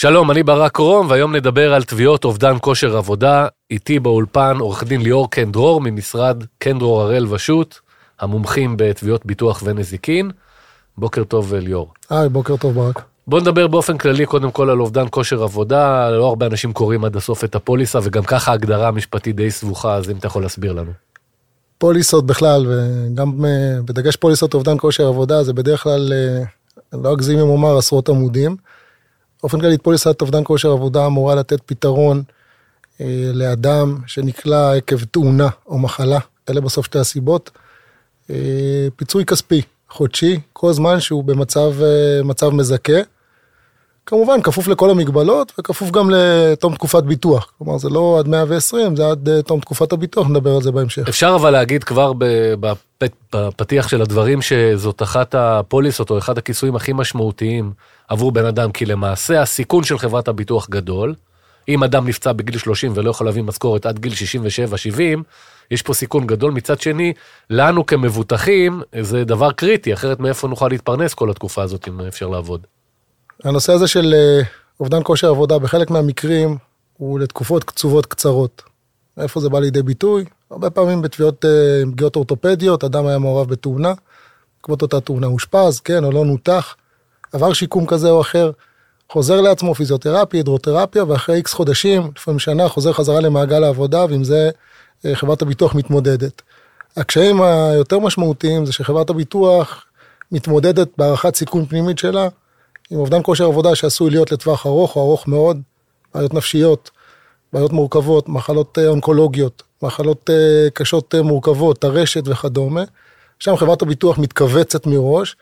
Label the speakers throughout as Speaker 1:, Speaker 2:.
Speaker 1: שלום, אני ברק רום, והיום נדבר על תביעות אובדן כושר עבודה. איתי באולפן עורך דין ליאור קן דרור ממשרד קן דרור הראל ושות', המומחים בתביעות ביטוח ונזיקין. בוקר טוב ליאור.
Speaker 2: היי, בוקר טוב ברק.
Speaker 1: בוא נדבר באופן כללי קודם כל על אובדן כושר עבודה, לא הרבה אנשים קוראים עד הסוף את הפוליסה, וגם ככה ההגדרה המשפטית די סבוכה, אז אם אתה יכול להסביר לנו.
Speaker 2: פוליסות בכלל, וגם אה, בדגש פוליסות אובדן כושר עבודה, זה בדרך כלל, אה, לא אגזים אם אומר, עשרות עמודים. באופן כללי, פוליסת אובדן כושר עבודה אמורה לתת פתרון אה, לאדם שנקלע עקב תאונה או מחלה, אלה בסוף שתי הסיבות. אה, פיצוי כספי, חודשי, כל זמן שהוא במצב אה, מזכה. כמובן, כפוף לכל המגבלות וכפוף גם לתום תקופת ביטוח. כלומר, זה לא עד 120, זה עד אה, תום תקופת הביטוח, נדבר על זה בהמשך.
Speaker 1: אפשר אבל להגיד כבר בפתיח של הדברים שזאת אחת הפוליסות או אחד הכיסויים הכי משמעותיים עבור בן אדם, כי למעשה הסיכון של חברת הביטוח גדול. אם אדם נפצע בגיל 30 ולא יכול להביא משכורת עד גיל 67-70, יש פה סיכון גדול. מצד שני, לנו כמבוטחים זה דבר קריטי, אחרת מאיפה נוכל להתפרנס כל התקופה הזאת אם אפשר לעבוד.
Speaker 2: הנושא הזה של אה, אובדן כושר עבודה בחלק מהמקרים הוא לתקופות קצובות קצרות. איפה זה בא לידי ביטוי? הרבה פעמים בתביעות אה, עם פגיעות אורתופדיות, אדם היה מעורב בתאונה, בעקבות אותה תאונה אושפז, כן, או לא נותח, עבר שיקום כזה או אחר, חוזר לעצמו פיזיותרפיה, הידרותרפיה, ואחרי איקס חודשים, לפעמים שנה, חוזר חזרה למעגל העבודה, ועם זה אה, חברת הביטוח מתמודדת. הקשיים היותר משמעותיים זה שחברת הביטוח מתמודדת בהערכת סיכון פנימית שלה עם אובדן כושר עבודה שעשוי להיות לטווח ארוך או ארוך מאוד, בעיות נפשיות, בעיות מורכבות, מחלות אה, אונקולוגיות, מחלות אה, קשות אה, מורכבות, טרשת וכדומה. שם חברת הביטוח מתכווצת מראש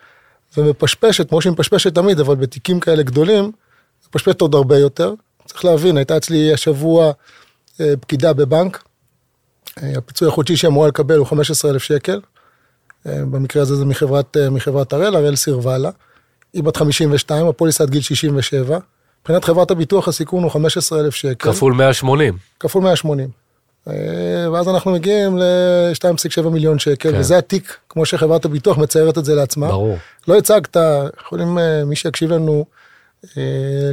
Speaker 2: ומפשפשת, כמו שהיא מפשפשת תמיד, אבל בתיקים כאלה גדולים, מפשפשת עוד הרבה יותר. צריך להבין, הייתה אצלי השבוע פקידה בבנק, הפיצוי החודשי שהיא אמורה לקבל הוא 15,000 שקל. במקרה הזה זה מחברת, מחברת הראל, הראל סירבה לה. היא בת 52, הפוליסה עד גיל 67. מבחינת חברת הביטוח הסיכון הוא 15,000 שקל.
Speaker 1: כפול 180.
Speaker 2: כפול 180. אה, ואז אנחנו מגיעים ל-2.7 מיליון שקל, כן. וזה התיק, כמו שחברת הביטוח מציירת את זה לעצמה.
Speaker 1: ברור.
Speaker 2: לא הצגת, יכולים אה, מי שיקשיב לנו אה,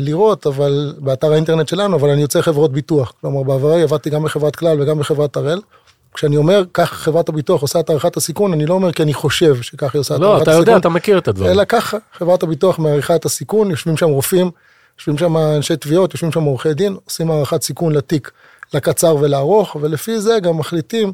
Speaker 2: לראות, אבל באתר האינטרנט שלנו, אבל אני יוצא חברות ביטוח. כלומר, בעברי עבדתי גם בחברת כלל וגם בחברת הראל. כשאני אומר, כך חברת הביטוח עושה את הערכת הסיכון, אני לא אומר כי אני חושב שכך היא עושה את
Speaker 1: לא, הערכת הסיכון. לא, אתה יודע, אתה מכיר את הדברים.
Speaker 2: אלא ככה, חברת הביטוח מעריכה את הסיכון, יושבים שם רופאים, יושבים שם אנשי תביעות, יושבים שם עורכי דין, עושים הערכת סיכון לתיק, לקצר ולארוך, ולפי זה גם מחליטים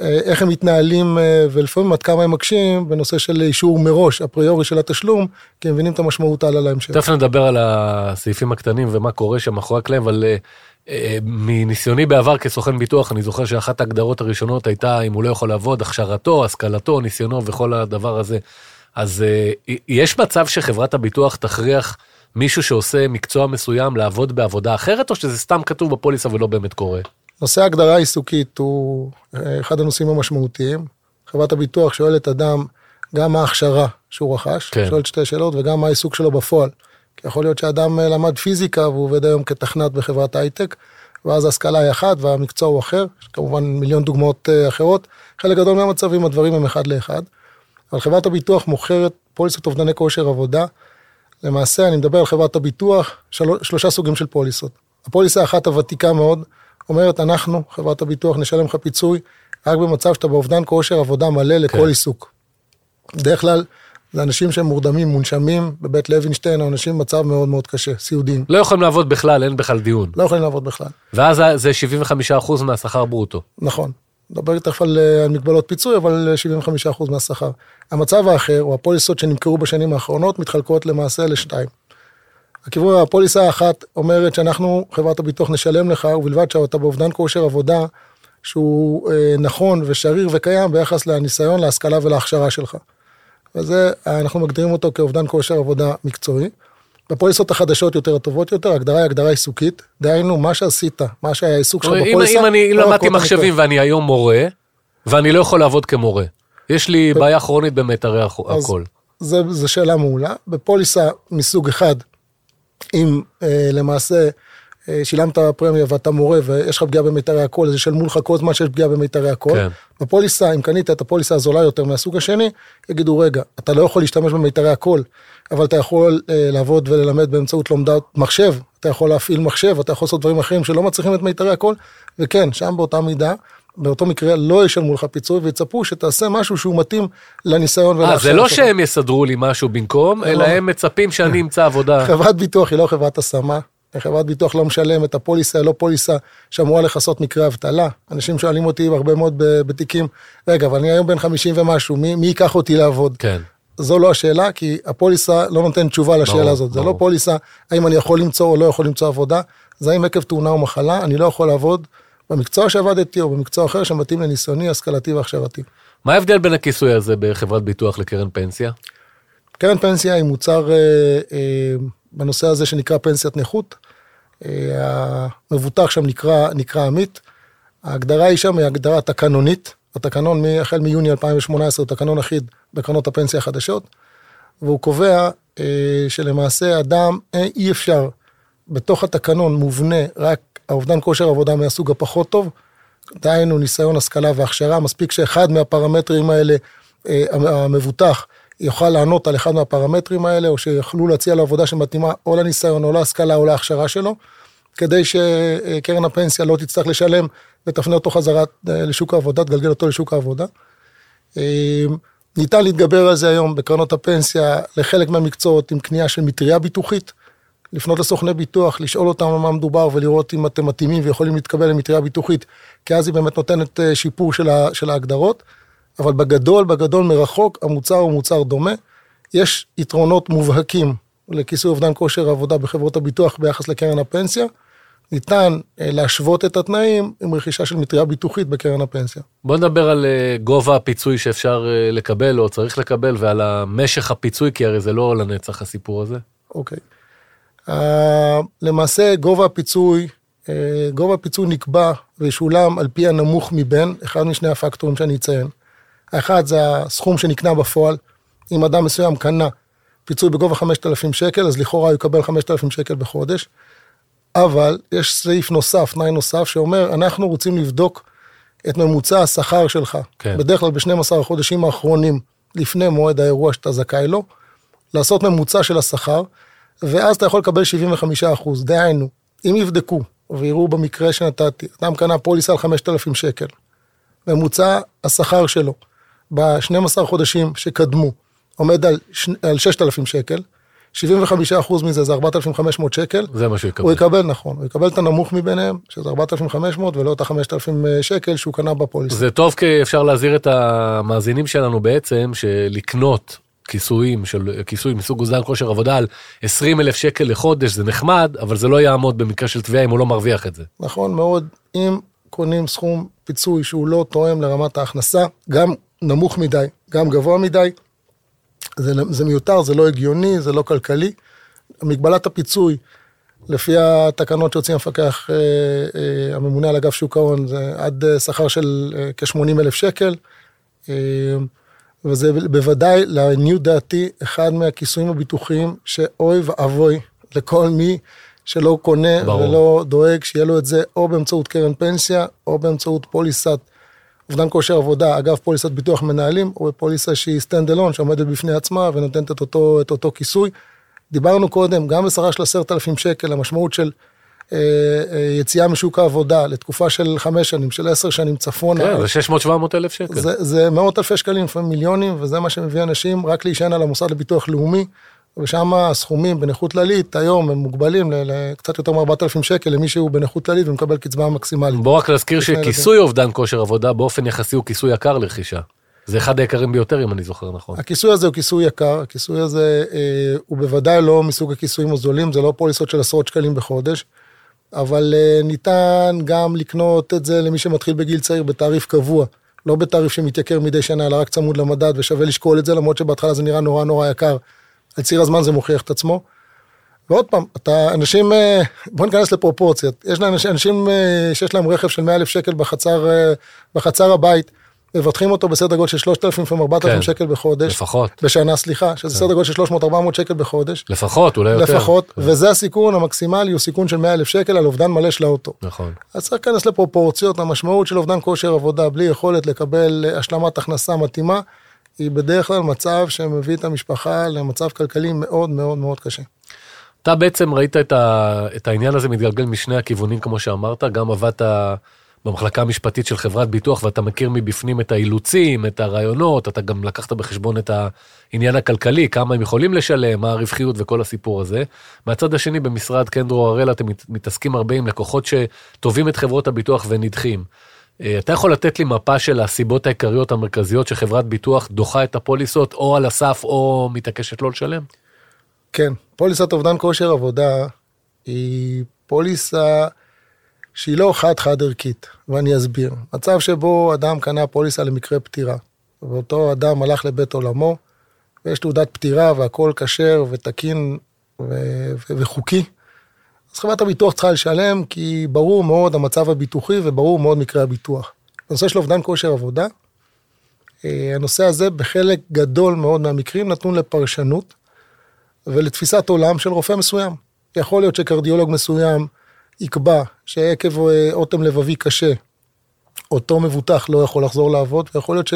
Speaker 2: אה, איך הם מתנהלים, אה, ולפעמים עד כמה הם מקשים בנושא של אישור מראש, אפריורי של התשלום, כי הם מבינים את המשמעות הלאה להמשך.
Speaker 1: תכף נדבר על הסעיפים הקטנים ומה קורה שם מאחורי הקלעים, אבל אה, מניסיוני בעבר כסוכן ביטוח, אני זוכר שאחת ההגדרות הראשונות הייתה אם הוא לא יכול לעבוד, הכשרתו, השכלתו, ניסיונו וכל הדבר הזה. אז אה, יש מצב שחברת הביטוח תכריח מישהו שעושה מקצוע מסוים לעבוד בעבודה אחרת, או שזה סתם כתוב בפוליסה ולא באמת קורה?
Speaker 2: נושא ההגדרה העיסוקית הוא אה, אחד הנושאים המשמעותיים. חברת הביטוח שואלת אדם גם מה ההכשרה שהוא רכש, כן. שואלת שתי שאלות, וגם מה העיסוק שלו בפועל. כי יכול להיות שאדם אה, למד פיזיקה והוא עובד היום כתכנת בחברת הייטק, ואז ההשכלה היא אחת והמקצוע הוא אחר, יש כמובן מיליון דוגמאות אה, אחרות. חלק גדול מהמצבים הדברים הם אחד לאחד. אבל חברת הביטוח מוכרת פוליסות אובדני כושר עבודה. למעשה, אני מדבר על חברת הביטוח, של... שלושה סוגים של פוליסות. הפוליסה האחת הוותיקה מאוד, אומרת, אנחנו, חברת הביטוח, נשלם לך פיצוי רק במצב שאתה באובדן כושר עבודה מלא לכל כן. עיסוק. בדרך כלל, זה אנשים שהם מורדמים, מונשמים בבית לוינשטיין, או אנשים במצב מאוד מאוד קשה, סיעודיים.
Speaker 1: לא יכולים לעבוד בכלל, אין בכלל דיון.
Speaker 2: לא יכולים לעבוד בכלל.
Speaker 1: ואז זה 75% מהשכר ברוטו.
Speaker 2: נכון. נדבר תכף על, על מגבלות פיצוי, אבל 75% מהשכר. המצב האחר, או הפוליסות שנמכרו בשנים האחרונות, מתחלקות למעשה לשתיים. הכיוון, הפוליסה האחת אומרת שאנחנו, חברת הביטוח, נשלם לך, ובלבד שאתה באובדן כושר עבודה שהוא אה, נכון ושריר וקיים ביחס לניסיון, להשכלה ולהכשרה שלך. וזה, אנחנו מגדירים אותו כאובדן כושר עבודה מקצועי. בפוליסות החדשות יותר הטובות יותר, ההגדרה היא הגדרה עיסוקית, דהיינו מה שעשית, מה שהיה העיסוק שלך בפוליסה.
Speaker 1: אם אני לא למדתי מחשבים ואני היום מורה, ואני לא יכול לעבוד כמורה, יש לי בעיה כרונית במיתרי הקול.
Speaker 2: זו שאלה מעולה. בפוליסה מסוג אחד, אם אה, למעשה שילמת פרמיה ואתה מורה ויש לך פגיעה במיתרי הקול, אז ישלמו לך כל זמן שיש פגיעה במיתרי הקול. כן. בפוליסה, אם קנית את הפוליסה הזולה יותר מהסוג השני, יגידו, רגע, אתה לא יכול להשתמש במיתרי הקול, אבל אתה יכול אה, לעבוד וללמד באמצעות לומדת מחשב, אתה יכול להפעיל מחשב, אתה יכול לעשות דברים אחרים שלא מצריכים את מיתרי הקול, וכן, שם באותה מידה, באותו מקרה לא ישלמו לך פיצוי ויצפו שתעשה משהו שהוא מתאים לניסיון
Speaker 1: אה, זה לא שהם יסדרו לי משהו במקום, אלא
Speaker 2: לא.
Speaker 1: הם מצפים שאני אמצא עבודה.
Speaker 2: חברת ביטוח היא לא חברת השמה, חברת ביטוח לא משלם את הפוליסה, לא פוליסה שאמורה לכסות מקרה אבטלה. אנשים שואלים אותי הרבה מאוד בתיקים, רגע, אבל אני היום בן 50 ומשהו, מי, מי ייקח אותי לעבוד?
Speaker 1: כן.
Speaker 2: זו לא השאלה, כי הפוליסה לא נותנת תשובה לשאלה
Speaker 1: ברור,
Speaker 2: הזאת. זה לא. פוליסה האם אני יכול למצוא או לא יכול למצוא עבודה, זה האם עקב תאונה או מחלה, אני לא יכול לעבוד במקצוע שעבדתי או במקצוע אחר שמתאים לניסיוני, השכלתי והכשרתי. מה
Speaker 1: ההבדל בין הכיסוי הזה בחברת ביטוח לקרן פנסיה?
Speaker 2: קרן פנסיה היא מוצר אה, אה, בנושא הזה שנקרא פנסיית נכות. אה, המבוטח שם נקרא, נקרא עמית. ההגדרה היא שם היא הגדרה תקנונית. התקנון החל מיוני 2018 הוא תקנון אחיד בקרנות הפנסיה החדשות. והוא קובע אה, שלמעשה אדם אה, אי אפשר, בתוך התקנון מובנה רק האובדן כושר עבודה מהסוג הפחות טוב, דהיינו ניסיון, השכלה והכשרה, מספיק שאחד מהפרמטרים האלה, אה, המבוטח יוכל לענות על אחד מהפרמטרים האלה, או שיכלו להציע לו עבודה שמתאימה או לניסיון, או להשכלה, או להכשרה שלו, כדי שקרן הפנסיה לא תצטרך לשלם ותפנה אותו חזרה אה, לשוק העבודה, תגלגל אותו לשוק העבודה. אה, ניתן להתגבר על זה היום בקרנות הפנסיה לחלק מהמקצועות עם קנייה של מטריה ביטוחית, לפנות לסוכני ביטוח, לשאול אותם על מה מדובר ולראות אם אתם מתאימים ויכולים להתקבל למטריה ביטוחית, כי אז היא באמת נותנת אה, שיפור של ההגדרות, אבל בגדול, בגדול מרחוק, המוצר הוא מוצר דומה. יש יתרונות מובהקים לכיסוי אובדן כושר עבודה בחברות הביטוח ביחס לקרן הפנסיה. ניתן אה, להשוות את התנאים עם רכישה של מטריה ביטוחית בקרן הפנסיה.
Speaker 1: בוא נדבר על אה, גובה הפיצוי שאפשר אה, לקבל או צריך לקבל ועל המשך הפיצוי, כי הרי זה לא לנצח הסיפור הזה.
Speaker 2: אוקיי. Uh, למעשה גובה הפיצוי, uh, גובה הפיצוי נקבע וישולם על פי הנמוך מבין, אחד משני הפקטורים שאני אציין. האחד זה הסכום שנקנה בפועל. אם אדם מסוים קנה פיצוי בגובה 5,000 שקל, אז לכאורה הוא יקבל 5,000 שקל בחודש. אבל יש סעיף נוסף, תנאי נוסף, שאומר, אנחנו רוצים לבדוק את ממוצע השכר שלך.
Speaker 1: כן.
Speaker 2: בדרך כלל ב-12 החודשים האחרונים, לפני מועד האירוע שאתה זכאי לו, לעשות ממוצע של השכר, ואז אתה יכול לקבל 75 אחוז. דהיינו, אם יבדקו ויראו במקרה שנתתי, אדם קנה פוליסה על 5,000 שקל, ממוצע השכר שלו ב-12 חודשים שקדמו עומד על. על 6,000 שקל, 75 אחוז מזה זה 4,500 שקל,
Speaker 1: זה מה שהוא יקבל.
Speaker 2: הוא יקבל, נכון, הוא יקבל את הנמוך מביניהם, שזה 4,500 ולא את ה-5,000 שקל שהוא קנה בפוליסה.
Speaker 1: זה טוב כי אפשר להזהיר את המאזינים שלנו בעצם שלקנות כיסויים של כיסוי מסוג אוזן כושר עבודה על 20 אלף שקל לחודש זה נחמד אבל זה לא יעמוד במקרה של תביעה אם הוא לא מרוויח את זה.
Speaker 2: נכון מאוד, אם קונים סכום פיצוי שהוא לא תואם לרמת ההכנסה, גם נמוך מדי, גם גבוה מדי, זה, זה מיותר, זה לא הגיוני, זה לא כלכלי. מגבלת הפיצוי, לפי התקנות שהוציא המפקח אה, אה, הממונה על אגף שוק ההון, זה עד אה, שכר של אה, כ-80 אלף שקל. אה, וזה בוודאי, לעניות דעתי, אחד מהכיסויים הביטוחיים שאוי ואבוי לכל מי שלא קונה
Speaker 1: ברור.
Speaker 2: ולא דואג שיהיה לו את זה או באמצעות קרן פנסיה או באמצעות פוליסת אובדן כושר עבודה, אגב פוליסת ביטוח מנהלים, או פוליסה שהיא stand alone שעומדת בפני עצמה ונותנת את אותו, את אותו כיסוי. דיברנו קודם, גם בשכר של עשרת אלפים שקל, המשמעות של אה, אה, יציאה משוק העבודה לתקופה של חמש שנים, של עשר שנים צפונה.
Speaker 1: כן, זה 600-700 אלף שקל.
Speaker 2: זה, זה מאות אלפי שקלים, לפעמים מיליונים, וזה מה שמביא אנשים רק להישען על המוסד לביטוח לאומי, ושם הסכומים בנכות כללית היום הם מוגבלים לקצת יותר מ-4,000 שקל למי שהוא בנכות כללית ומקבל קצבה מקסימלית.
Speaker 1: בוא רק נזכיר
Speaker 2: לפני
Speaker 1: שכיסוי אובדן כושר עבודה באופן יחסי הוא כיסוי יקר לרכישה. זה אחד היקרים ביותר אם אני זוכר נכון.
Speaker 2: הכיסוי הזה הוא כיסוי יקר, הכיסוי הזה אה, הוא בוודאי לא מסוג הכיסויים הזולים, זה לא פוליסות של עשרות שקלים בחודש, אבל אה, ניתן גם לקנות את זה למי שמתחיל בגיל צעיר בתעריף קבוע, לא בתעריף שמתייקר מדי שנה, אלא רק צמוד למדד, ושווה לשקול את זה, למרות שבהתחלה זה נראה נורא נורא יקר. על ציר הזמן זה מוכיח את עצמו. ועוד פעם, אתה, אנשים, אה, בוא ניכנס לפרופורציות. יש לאנשים, אנשים אה, שיש להם רכב של 100 אלף שקל בחצר, אה, בחצר הבית, מבטחים אותו בסדר גודל של 3,000 לפעמים 4,000
Speaker 1: כן.
Speaker 2: שקל בחודש.
Speaker 1: לפחות.
Speaker 2: בשנה, סליחה, שזה סדר גודל של 300-400 שקל בחודש.
Speaker 1: לפחות, אולי יותר.
Speaker 2: לפחות, וזה הסיכון המקסימלי, הוא סיכון של 100 אלף שקל על אובדן מלא של האוטו.
Speaker 1: נכון.
Speaker 2: אז צריך להיכנס לפרופורציות, המשמעות של אובדן כושר עבודה בלי יכולת לקבל השלמת הכנסה מתאימה, היא בדרך כלל מצב שמביא את המשפחה למצב כלכלי מאוד מאוד מאוד קשה.
Speaker 1: אתה בעצם ראית את, ה, את העניין הזה מתגלגל משני הכיוונים, כמו שאמרת, גם עבדת במחלקה המשפטית של חברת ביטוח ואתה מכיר מבפנים את האילוצים, את הרעיונות, אתה גם לקחת בחשבון את העניין הכלכלי, כמה הם יכולים לשלם, מה הרווחיות וכל הסיפור הזה. מהצד השני, במשרד קנדרו הראל אתם מתעסקים הרבה עם לקוחות שטובים את חברות הביטוח ונדחים. אה, אתה יכול לתת לי מפה של הסיבות העיקריות המרכזיות שחברת ביטוח דוחה את הפוליסות או על הסף או מתעקשת לא לשלם?
Speaker 2: כן, פוליסת אובדן כושר עבודה היא פוליסה שהיא לא חד-חד ערכית, ואני אסביר. מצב שבו אדם קנה פוליסה למקרה פטירה, ואותו אדם הלך לבית עולמו, ויש תעודת פטירה והכל כשר ותקין ו- ו- וחוקי, אז חברת הביטוח צריכה לשלם, כי ברור מאוד המצב הביטוחי וברור מאוד מקרה הביטוח. בנושא של אובדן כושר עבודה, אה, הנושא הזה בחלק גדול מאוד מהמקרים נתון לפרשנות ולתפיסת עולם של רופא מסוים. יכול להיות שקרדיולוג מסוים יקבע שעקב אה, אוטם לבבי קשה, אותו מבוטח לא יכול לחזור לעבוד, ויכול להיות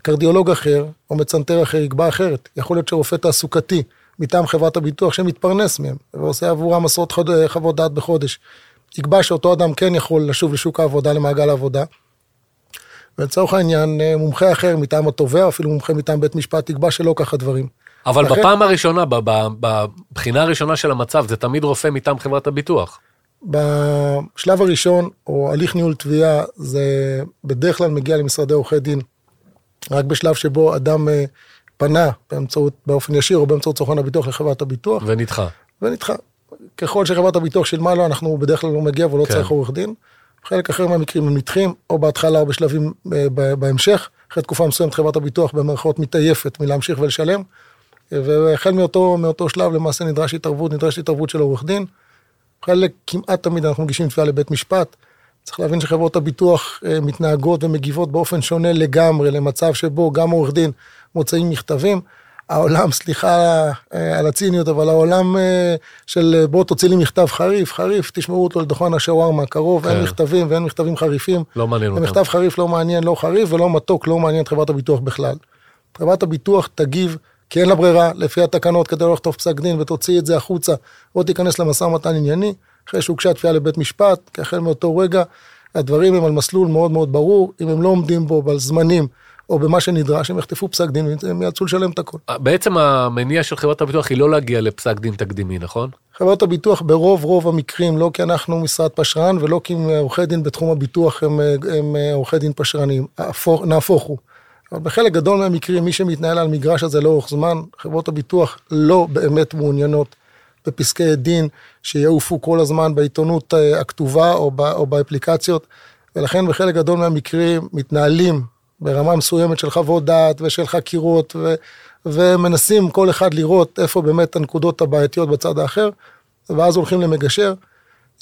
Speaker 2: שקרדיולוג אחר או מצנתר אחר יקבע אחרת. יכול להיות שרופא תעסוקתי מטעם חברת הביטוח שמתפרנס מהם ועושה עבורם עשרות חוות דעת בחודש, יקבע שאותו אדם כן יכול לשוב לשוק העבודה, למעגל העבודה. ולצורך העניין, אה, מומחה אחר מטעם התובע, אפילו מומחה מטעם בית משפט, יקבע שלא ככה דברים.
Speaker 1: אבל לכן... בפעם הראשונה, בבחינה הראשונה של המצב, זה תמיד רופא מטעם חברת הביטוח.
Speaker 2: בשלב הראשון, או הליך ניהול תביעה, זה בדרך כלל מגיע למשרדי עורכי דין, רק בשלב שבו אדם אה, פנה באמצעות, באופן ישיר או באמצעות סוכן הביטוח לחברת הביטוח.
Speaker 1: ונדחה.
Speaker 2: ונדחה. ככל שחברת הביטוח שילמה לו, אנחנו בדרך כלל לא מגיע ולא כן. צריך עורך דין. חלק אחר מהמקרים הם נדחים, או בהתחלה או בשלבים אה, בהמשך. אחרי תקופה מסוימת חברת הביטוח במרכאות מתעייפת מלהמשיך ולשלם. והחל מאותו, מאותו שלב למעשה נדרש התערבות, נדרשת התערבות של עורך דין. חלק, כמעט תמיד אנחנו מגישים תביעה לבית משפט. צריך להבין שחברות הביטוח אה, מתנהגות ומגיבות באופן שונה לגמרי למצב שבו גם עורך דין מוצאים מכתבים. העולם, סליחה אה, על הציניות, אבל העולם אה, של בוא תוציא לי מכתב חריף, חריף, תשמעו אותו לדוכן השווארמה הקרוב, כן. אין מכתבים ואין מכתבים חריפים.
Speaker 1: לא מעניין אותם.
Speaker 2: מכתב חריף לא מעניין, לא חריף ולא מתוק, לא מעניין את חברת הביטוח בכלל. חברת הביטוח תגיב כי אין לה ברירה, לפי התקנות, כדי לא לכתוב פסק דין ותוציא את זה החוצה, או תיכנס למשא ומתן ענייני, אחרי שהוגשה תביעה לבית משפט, כי החל מאותו רגע, הדברים הם על מסלול מאוד מאוד ברור, אם הם לא עומדים בו בזמנים, או במה שנדרש, הם יחטפו פסק דין והם יאלצו לשלם את הכל.
Speaker 1: בעצם המניע של חברת הביטוח היא לא להגיע לפסק דין תקדימי, נכון?
Speaker 2: חברות הביטוח ברוב רוב המקרים, לא כי אנחנו משרד פשרן ולא כי עורכי דין בתחום הביטוח הם, הם עורכי דין פשרנים, נהפוך הוא. אבל בחלק גדול מהמקרים, מי שמתנהל על מגרש הזה לאורך זמן, חברות הביטוח לא באמת מעוניינות בפסקי דין שיעופו כל הזמן בעיתונות אה, הכתובה או, ב, או באפליקציות, ולכן בחלק גדול מהמקרים מתנהלים ברמה מסוימת של חוות דעת ושל חקירות, ו, ומנסים כל אחד לראות איפה באמת הנקודות הבעייתיות בצד האחר, ואז הולכים למגשר.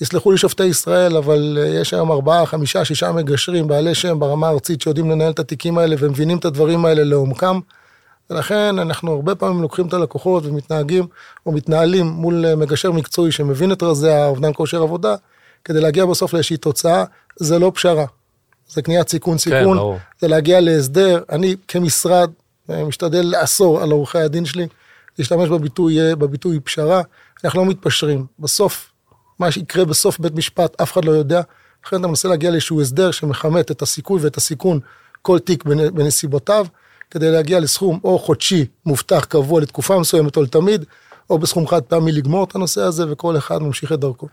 Speaker 2: יסלחו לי שופטי ישראל, אבל אה, יש היום ארבעה, חמישה, שישה מגשרים בעלי שם ברמה הארצית שיודעים לנהל את התיקים האלה ומבינים את הדברים האלה לעומקם. ולכן אנחנו הרבה פעמים לוקחים את הלקוחות ומתנהגים או מתנהלים מול אה, מגשר מקצועי שמבין את רזי האובדן כושר עבודה, כדי להגיע בסוף לאיזושהי תוצאה, זה לא פשרה. זה קניית סיכון סיכון, כן, זה להגיע להסדר. אני כמשרד אה, משתדל לאסור על עורכי הדין שלי להשתמש בביטוי, בביטוי פשרה, אנחנו לא מתפשרים. בסוף מה שיקרה בסוף בית משפט, אף אחד לא יודע. לכן אתה מנסה להגיע לאיזשהו הסדר שמכמת את הסיכוי ואת הסיכון, כל תיק בנסיבותיו, כדי להגיע לסכום או חודשי מובטח קבוע לתקופה מסוימת או לתמיד, או בסכום חד פעמי לגמור את הנושא הזה, וכל אחד ממשיך את דרכו.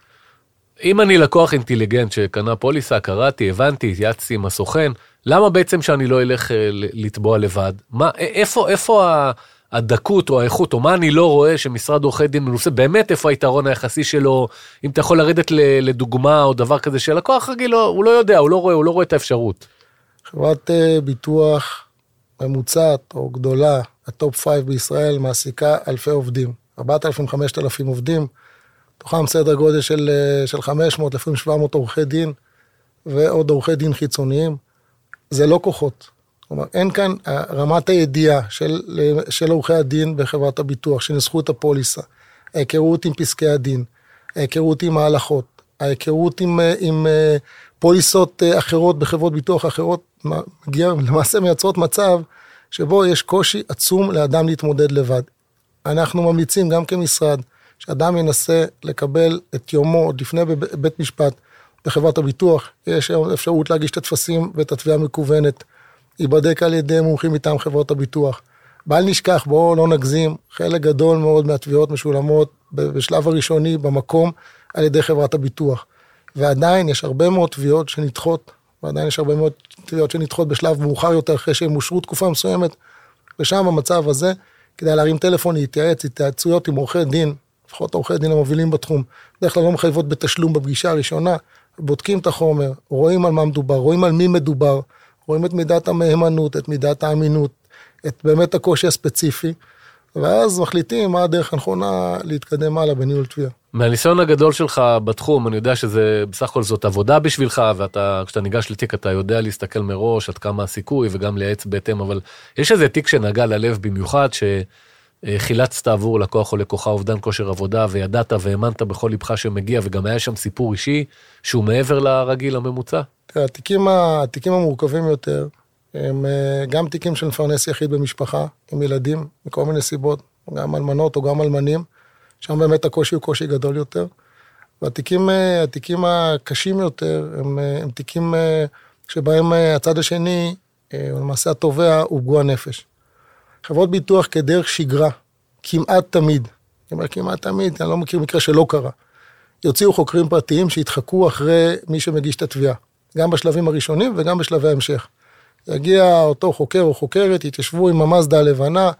Speaker 1: אם אני לקוח אינטליגנט שקנה פוליסה, קראתי, הבנתי, התייעצתי עם הסוכן, למה בעצם שאני לא אלך אה, לתבוע לבד? מה, איפה, איפה. הדקות או האיכות, או מה אני לא רואה שמשרד עורכי דין מנוסה, באמת איפה היתרון היחסי שלו, אם אתה יכול לרדת לדוגמה או דבר כזה שלקוח רגיל, לא, הוא לא יודע, הוא לא רואה, הוא לא רואה את האפשרות.
Speaker 2: חברת uh, ביטוח ממוצעת או גדולה, ה top 5 בישראל, מעסיקה אלפי עובדים, 4,000-5,000 עובדים, מתוכם סדר גודל של, uh, של 500, לפעמים 700 עורכי דין, ועוד עורכי דין חיצוניים. זה לא כוחות, כלומר, אין כאן אה, רמת הידיעה של, של עורכי הדין בחברת הביטוח, שניסחו את הפוליסה, ההיכרות עם פסקי הדין, ההיכרות עם ההלכות, ההיכרות עם, אה, עם אה, פוליסות אחרות בחברות ביטוח אחרות, מגיע, למעשה מייצרות מצב שבו יש קושי עצום לאדם להתמודד לבד. אנחנו ממליצים גם כמשרד, שאדם ינסה לקבל את יומו עוד לפני בבית משפט בחברת הביטוח, יש אפשרות להגיש את הטפסים ואת התביעה המקוונת, ייבדק על ידי מומחים מטעם חברות הביטוח. בל נשכח, בואו לא נגזים, חלק גדול מאוד מהתביעות משולמות בשלב הראשוני במקום על ידי חברת הביטוח. ועדיין יש הרבה מאוד תביעות שנדחות, ועדיין יש הרבה מאוד תביעות שנדחות בשלב מאוחר יותר, אחרי שהם אושרו תקופה מסוימת, ושם במצב הזה, כדאי להרים טלפון, להתייעץ, התייעצויות עם עורכי דין, לפחות עורכי דין המובילים בתחום, בדרך כלל לא מחייבות בתשלום בפגישה הראשונה, בודקים את החומר, רואים על מה מדובר, רואים על מי מדובר, רואים את מידת המהימנות, את מידת האמינות, את באמת הקושי הספציפי, ואז מחליטים מה הדרך הנכונה להתקדם הלאה בניהול תביעה.
Speaker 1: מהניסיון הגדול שלך בתחום, אני יודע שזה בסך הכל זאת עבודה בשבילך, ואתה, כשאתה ניגש לתיק אתה יודע להסתכל מראש עד כמה הסיכוי וגם לייעץ בהתאם, אבל יש איזה תיק שנגע ללב במיוחד, שחילצת עבור לקוח או לקוחה אובדן כושר עבודה, וידעת והאמנת בכל ליבך שמגיע, וגם היה שם סיפור אישי שהוא מעבר לרגיל הממוצע?
Speaker 2: תראה, התיקים, התיקים המורכבים יותר, הם אה, גם תיקים של מפרנס יחיד במשפחה, עם ילדים, מכל מיני סיבות, גם אלמנות או גם אלמנים, שם באמת הקושי הוא קושי גדול יותר. והתיקים אה, התיקים הקשים יותר הם, אה, הם תיקים שבהם הצד השני, למעשה התובע, הוא פגוע נפש. חברות ביטוח כדרך שגרה, כמעט תמיד, אני אומר כמעט תמיד, אני לא מכיר מקרה שלא קרה, יוציאו חוקרים פרטיים שיתחקו אחרי מי שמגיש את התביעה, גם בשלבים הראשונים וגם בשלבי ההמשך. יגיע אותו חוקר או חוקרת, יתיישבו עם המאזדה הלבנה,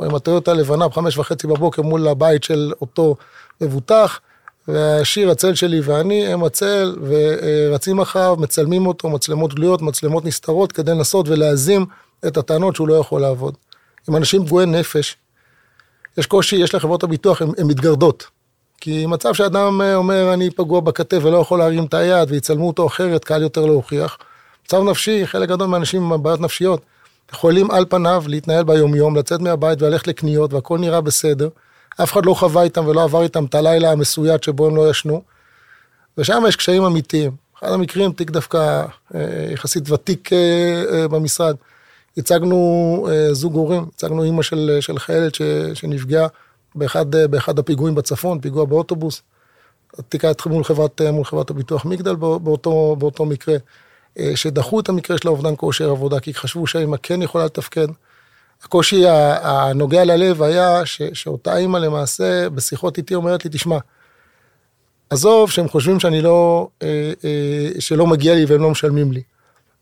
Speaker 2: או עם הטויוטה הלבנה בחמש וחצי בבוקר מול הבית של אותו מבוטח, והשיר הצל שלי ואני הם הצל, ורצים אחריו, מצלמים אותו, מצלמות גלויות, מצלמות נסתרות, כדי לנסות ולהזים את הטענות שהוא לא יכול לעבוד. עם אנשים פגועי נפש, יש קושי, יש לחברות הביטוח, הן מתגרדות. כי מצב שאדם אומר, אני פגוע בכתף ולא יכול להרים את היד, ויצלמו אותו אחרת, קל יותר להוכיח. מצב נפשי, חלק גדול מהאנשים עם בעיות נפשיות, יכולים על פניו להתנהל ביומיום, לצאת מהבית וללכת לקניות, והכל נראה בסדר. אף אחד לא חווה איתם ולא עבר איתם את הלילה המסויד שבו הם לא ישנו. ושם יש קשיים אמיתיים. אחד המקרים, תיק דווקא אה, יחסית ותיק אה, אה, במשרד. הצגנו זוג הורים, הצגנו אימא של, של חיילת ש, שנפגעה באחד, באחד הפיגועים בצפון, פיגוע באוטובוס. התיק היה מול חברת, מול חברת הביטוח מגדל באותו, באותו מקרה. אה, שדחו את המקרה של האובדן כושר עבודה, כי חשבו שהאימא כן יכולה לתפקד. הקושי הנוגע ללב היה ש, שאותה אימא למעשה בשיחות איתי אומרת לי, תשמע, עזוב שהם חושבים שאני לא, אה, אה, שלא מגיע לי והם לא משלמים לי.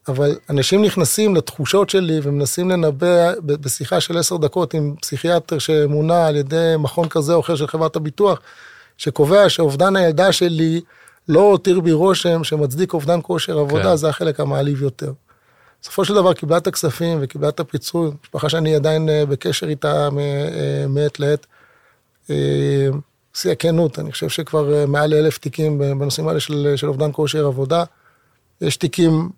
Speaker 2: אבל אנשים נכנסים לתחושות שלי ומנסים לנבא בשיחה של עשר דקות עם פסיכיאטר שמונה על ידי מכון כזה או אחר של חברת הביטוח, שקובע שאובדן הילדה שלי לא הותיר בי רושם שמצדיק אובדן כושר עבודה, כן. זה החלק המעליב יותר. בסופו של דבר קיבלה את הכספים וקיבלה את הפיצוי, משפחה שאני עדיין אה, בקשר איתה אה, מעת לעת. אה, שיא הכנות, אני חושב שכבר מעל אלף תיקים בנושאים האלה של, של אובדן כושר עבודה. יש תיקים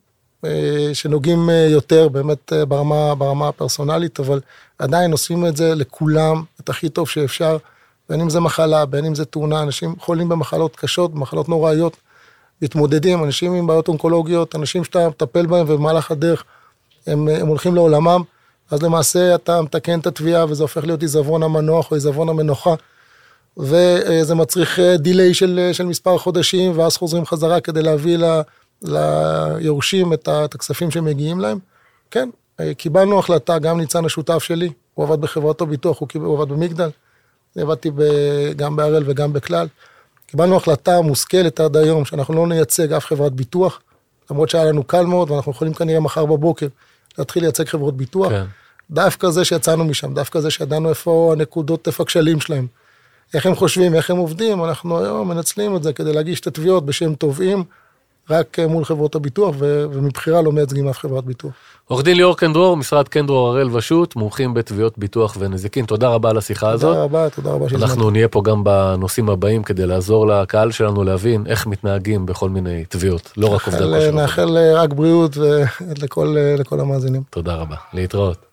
Speaker 2: שנוגעים יותר באמת ברמה, ברמה הפרסונלית, אבל עדיין עושים את זה לכולם, את הכי טוב שאפשר. בין אם זה מחלה, בין אם זה תאונה, אנשים חולים במחלות קשות, במחלות נוראיות, מתמודדים, אנשים עם בעיות אונקולוגיות, אנשים שאתה מטפל בהם ובמהלך הדרך הם, הם הולכים לעולמם, אז למעשה אתה מתקן את התביעה וזה הופך להיות עיזבון המנוח או עיזבון המנוחה, וזה מצריך דיליי של, של מספר חודשים, ואז חוזרים חזרה כדי להביא ל, ליורשים את, את הכספים שמגיעים להם. כן, קיבלנו החלטה, גם ניצן השותף שלי, הוא עבד בחברת הביטוח, הוא, הוא עבד במגדל. עבדתי גם בהראל וגם בכלל. קיבלנו החלטה מושכלת עד היום, שאנחנו לא נייצג אף חברת ביטוח, למרות שהיה לנו קל מאוד, ואנחנו יכולים כנראה מחר בבוקר להתחיל לייצג חברות ביטוח. כן. דווקא זה שיצאנו משם, דווקא זה שידענו איפה הנקודות, איפה הכשלים שלהם. איך הם חושבים, איך הם עובדים, אנחנו היום מנצלים את זה כדי להגיש את התביעות בשם תובעים, רק אה, מול חברות הביטוח, ומבחירה לא מייצגים אף חברת ביטוח.
Speaker 1: עורך דין ליאור קנדרור, משרד קנדרור הראל ושות', מומחים בתביעות ביטוח ונזיקין, תודה רבה על השיחה
Speaker 2: תודה
Speaker 1: הזאת.
Speaker 2: תודה רבה, תודה רבה
Speaker 1: שהזמנת. אנחנו נהיה פה גם בנושאים הבאים כדי לעזור לקהל שלנו להבין איך מתנהגים בכל מיני תביעות, לא רק עובדי
Speaker 2: כושר. נאחל רק בריאות לכל המאזינים.
Speaker 1: תודה רבה, להתראות.